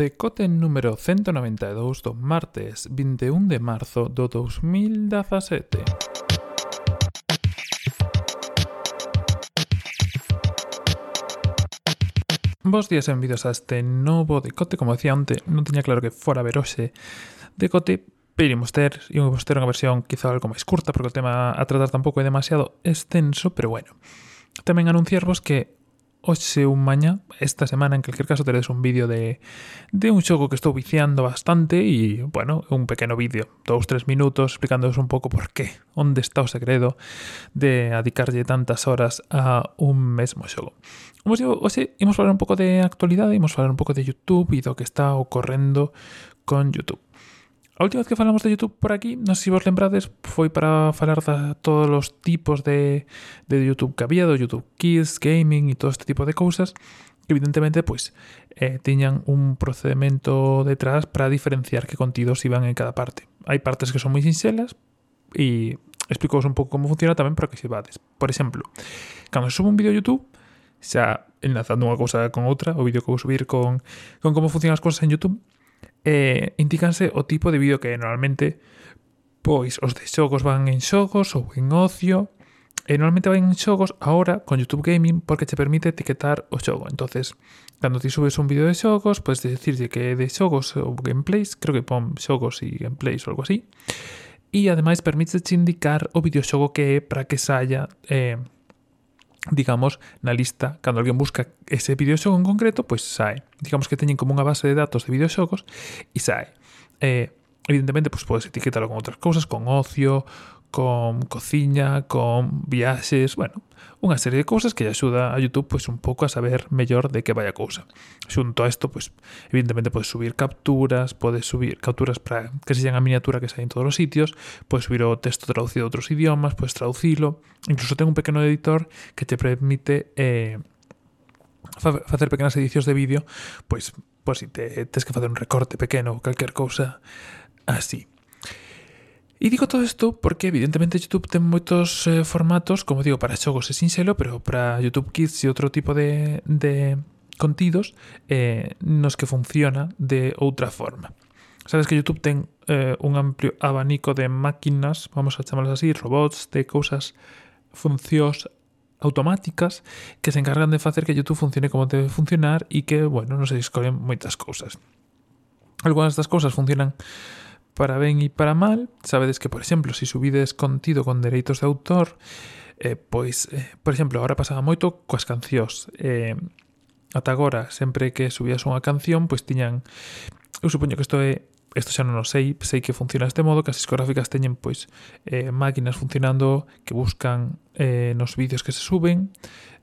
Decote número 192 do martes 21 de marzo do 2017. Bos días e benvidos a este novo decote, como decía onte, non tiña claro que fora ver hoxe decote, pero imos ter, imos ter unha versión quizá algo máis curta, porque o tema a tratar tampouco é demasiado extenso, pero bueno. Tamén anunciarvos que hoxe un mañá, esta semana en calquer caso teredes un vídeo de, de un xogo que estou viciando bastante e, bueno, un pequeno vídeo, dous, tres minutos, explicándoos un pouco por qué, onde está o segredo de adicarlle tantas horas a un mesmo xogo. Como digo, hoxe imos un pouco de actualidade, imos falar un pouco de YouTube e do que está ocorrendo con YouTube. A última vez que falamos de YouTube por aquí, non sei se vos lembrades, foi para falar de todos os tipos de, de YouTube que había, do YouTube Kids, Gaming e todo este tipo de cousas, que evidentemente, pois, eh, tiñan un procedimento detrás para diferenciar que contidos iban en cada parte. Hai partes que son moi sinxelas e explico un pouco como funciona tamén para que se vades. Por exemplo, cando subo un vídeo a YouTube, xa enlazando unha cousa con outra, o vídeo que vou subir con, con como funcionan as cousas en YouTube, eh, indícanse o tipo de vídeo que é normalmente pois os de xogos van en xogos ou en ocio e normalmente van en xogos agora con YouTube Gaming porque che permite etiquetar o xogo. Entonces cando ti subes un vídeo de xogos podes decirlle que é de xogos ou gameplays creo que pon xogos e gameplays ou algo así e ademais permite indicar o videoxogo que é para que saia eh, digamos, na lista, cando alguén busca ese videoxogo en concreto, pois sae. Digamos que teñen como unha base de datos de videoxogos e sae. Eh, evidentemente, pois podes etiquetalo con outras cousas, con ocio, con cociña, con viaxes, bueno, unha serie de cousas que lle axuda a YouTube pois un pouco a saber mellor de que vai a cousa. Xunto a isto, pois evidentemente podes subir capturas, podes subir capturas para que sexan a miniatura que sai en todos os sitios, podes subir o texto traducido a outros idiomas, podes traducilo, incluso ten un pequeno editor que te permite eh, facer pequenas edicións de vídeo, pois, pois si te, tes que facer un recorte pequeno ou calquer cousa así. E digo todo isto porque evidentemente YouTube ten moitos eh, formatos, como digo, para xogos e sinxelo, pero para YouTube Kids e outro tipo de, de contidos eh, nos que funciona de outra forma. Sabes que YouTube ten eh, un amplio abanico de máquinas, vamos a chamarlas así, robots, de cousas, funcións automáticas que se encargan de facer que YouTube funcione como debe funcionar e que, bueno, non se descolen moitas cousas. Algúnas das cousas funcionan para ben e para mal. Sabedes que, por exemplo, se subides contido con dereitos de autor, eh, pois, eh, por exemplo, agora pasaba moito coas cancións. Eh, ata agora, sempre que subías unha canción, pois tiñan... Eu supoño que isto é isto xa non o sei, sei que funciona este modo, que as discográficas teñen pois eh, máquinas funcionando que buscan eh, nos vídeos que se suben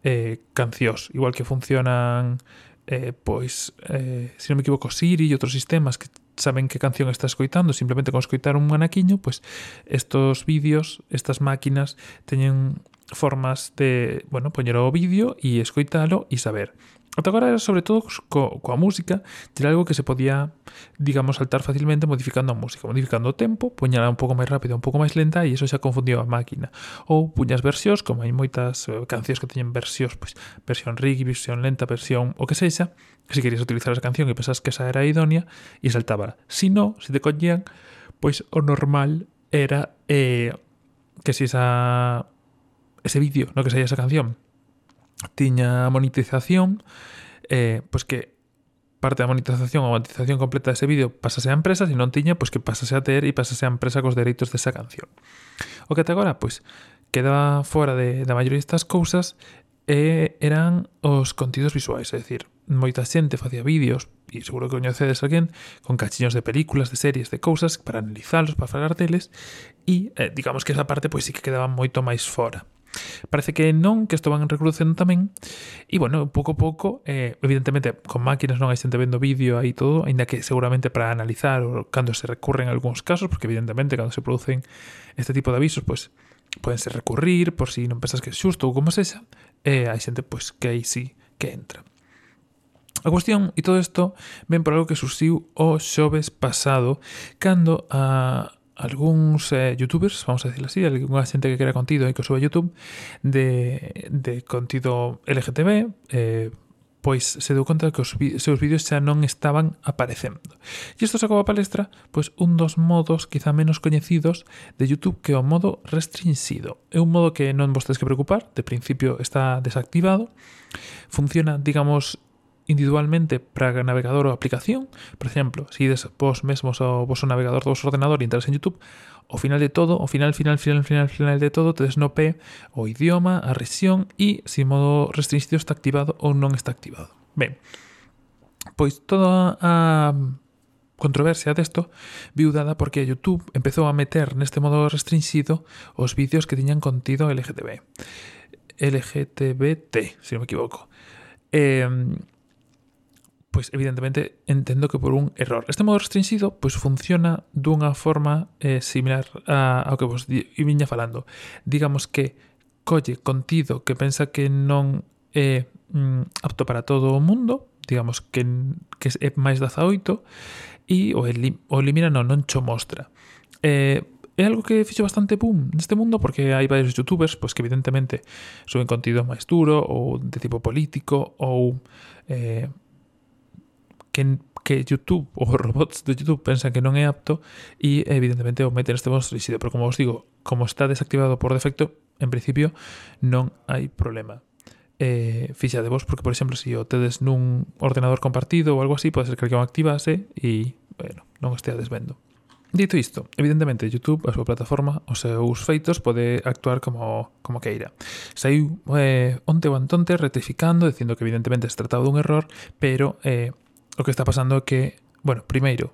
eh, cancións, igual que funcionan eh, pois, eh, se non me equivoco, Siri e outros sistemas que saben que canción está escoitando, simplemente con escoitar un anaquiño, pois pues, estos vídeos, estas máquinas teñen formas de, bueno, poñer o vídeo e escoitalo e saber. Ata agora era sobre todo co, coa música, era algo que se podía, digamos, saltar facilmente modificando a música, modificando o tempo, poñala un pouco máis rápida, un pouco máis lenta e iso xa confundía a máquina. Ou puñas versións, como hai moitas eh, cancións que teñen versións, pois, versión riggy, versión lenta, versión o que sexa, que se querías utilizar a canción e pensas que esa era idónea e saltábala. Si no, se te coñían, pois o normal era eh, que si esa ese vídeo no que saía esa canción tiña monetización, eh, pois que parte da monetización ou monetización completa dese vídeo pasase a empresa, se non tiña, pois que pasase a ter e pasase a empresa cos dereitos desa canción. O que até agora, pois, queda fora de, da maioría destas cousas e eran os contidos visuais, é dicir, moita xente facía vídeos, e seguro que coñecedes alguén, con cachiños de películas, de series, de cousas, para analizalos, para falar deles, e eh, digamos que esa parte pois sí que quedaba moito máis fora. Parece que non, que isto van reproducendo tamén. E, bueno, pouco a pouco, eh, evidentemente, con máquinas non hai xente vendo vídeo aí todo, aínda que seguramente para analizar ou cando se recurren algúns casos, porque evidentemente cando se producen este tipo de avisos, pois poden ser recurrir por si non pensas que é xusto ou como sexa, e eh, hai xente pois pues, que aí sí que entra. A cuestión, e todo isto, ven por algo que surxiu o xoves pasado, cando a algúns eh, youtubers, vamos a decirlo así, algunha xente que crea contido e que sube a YouTube de, de contido LGTB, eh, pois se deu conta que os seus vídeos xa non estaban aparecendo. E isto sacou a palestra pois un dos modos quizá menos coñecidos de YouTube que é o modo restringido. É un modo que non vos tedes que preocupar, de principio está desactivado, funciona, digamos, individualmente para navegador ou aplicación. Por exemplo, se ides vos mesmos ao vosso navegador do vosso ordenador e entras en YouTube, ao final de todo, ao final, final, final, final, final de todo, tedes no P o idioma, a rexión e se modo restringido está activado ou non está activado. Ben, pois toda a controversia desto viu dada porque YouTube empezou a meter neste modo restringido os vídeos que tiñan contido LGTB. LGTBT, se non me equivoco. Eh, pois evidentemente entendo que por un error. Este modo restringido pois funciona dunha forma eh, similar a, ao que vos di, viña falando. Digamos que colle contido que pensa que non é mm, apto para todo o mundo, digamos que, que é máis 18 e o, elim, o elimina non, non cho mostra. Eh, é algo que fixo bastante boom neste mundo porque hai varios youtubers pois que evidentemente suben contido máis duro ou de tipo político ou eh, que, que YouTube ou os robots de YouTube pensan que non é apto e evidentemente o meten este monstruísido, pero como vos digo, como está desactivado por defecto, en principio non hai problema. Eh, fixa de vos, porque por exemplo, se si o tedes nun ordenador compartido ou algo así, pode ser que alguén activase e, bueno, non esteades vendo. Dito isto, evidentemente YouTube, a súa plataforma, os seus feitos pode actuar como, como queira. Saiu eh, onte ou antonte rectificando, dicindo que evidentemente se trataba dun error, pero eh, o que está pasando é que, bueno, primeiro,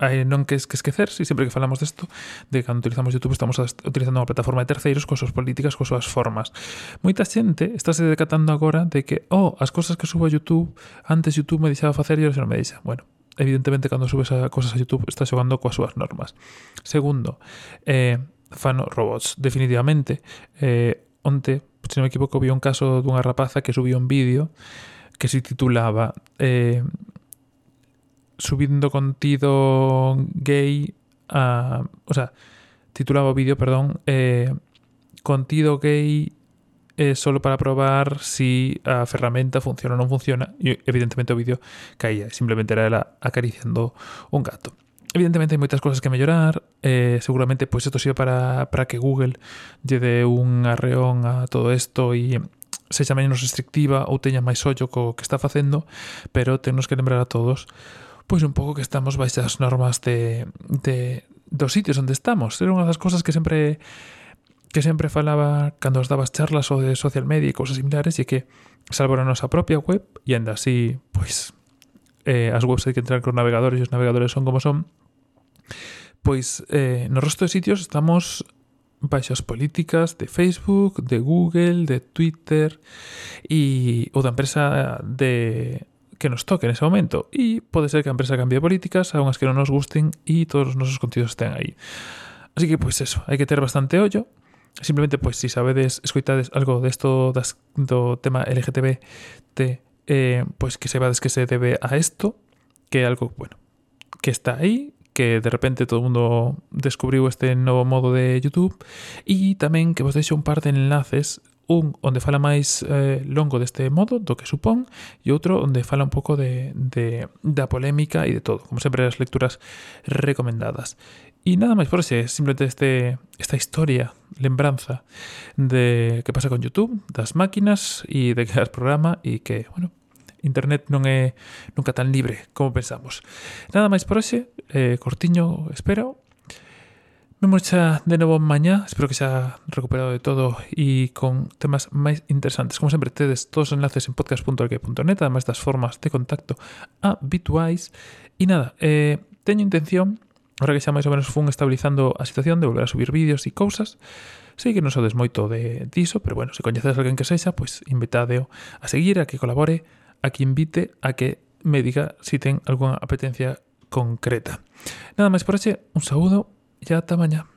eh, non que es que esquecerse, sempre que falamos desto, de cando utilizamos YouTube estamos utilizando unha plataforma de terceiros coas súas políticas, coas súas formas. Moita xente está se decatando agora de que, oh, as cosas que subo a YouTube, antes YouTube me deixaba facer e agora non me deixa. Bueno, evidentemente cando subes a cosas a YouTube estás xogando coas súas normas. Segundo, eh, fano robots, definitivamente. Eh, onte, se non me equivoco, vi un caso dunha rapaza que subiu un vídeo que se titulaba eh, subindo contido gay a, o sea, titulaba o vídeo, perdón, eh, gay solo para probar si a ferramenta funciona ou non funciona e evidentemente o vídeo caía, simplemente era ela acariciando un gato. Evidentemente hai moitas cosas que mellorar, eh, seguramente pois isto sirve para, para que Google lle dé un arreón a todo isto e sexa menos restrictiva ou teña máis ollo co que está facendo, pero temos que lembrar a todos pois un pouco que estamos baixas normas de, de dos sitios onde estamos. Era unha das cousas que sempre que sempre falaba cando as dabas charlas ou de social media e cousas similares e que salvo a nosa propia web e anda así, pois eh, as webs hai que entrar con navegadores e os navegadores son como son pois eh, no resto de sitios estamos baixas políticas de Facebook, de Google, de Twitter e ou da empresa de que nos toque nese momento e pode ser que a empresa cambie políticas a unhas que non nos gusten e todos os nosos contidos estén aí. Así que, pois, eso, hai que ter bastante ollo. Simplemente, pois, si sabedes, escoitades algo desto das, do tema LGTBT, eh, pois que sabedes que se debe a isto, que é algo, bueno, que está aí, que de repente todo o mundo descubriu este novo modo de YouTube e tamén que vos deixo un par de enlaces un onde fala máis eh, longo deste modo, do que supón, e outro onde fala un pouco de, de, da polémica e de todo. Como sempre, as lecturas recomendadas. E nada máis por ese, simplemente este, esta historia, lembranza de que pasa con YouTube, das máquinas e de que as programa e que, bueno, Internet non é nunca tan libre como pensamos. Nada máis por hoxe, eh, cortiño, espero, Vemos xa de novo mañá, espero que xa recuperado de todo e con temas máis interesantes. Como sempre, tedes todos os enlaces en podcast.org.net, además das formas de contacto habituais. E nada, eh, teño intención, ahora que xa máis ou menos fun estabilizando a situación, de volver a subir vídeos e cousas. Sei que non sodes moito de diso, pero bueno, se coñecedes alguén que sexa, pois invitadeo a seguir, a que colabore, a que invite, a que me diga se si ten algunha apetencia concreta. Nada máis por hoxe, un saúdo, Ya hasta mañana.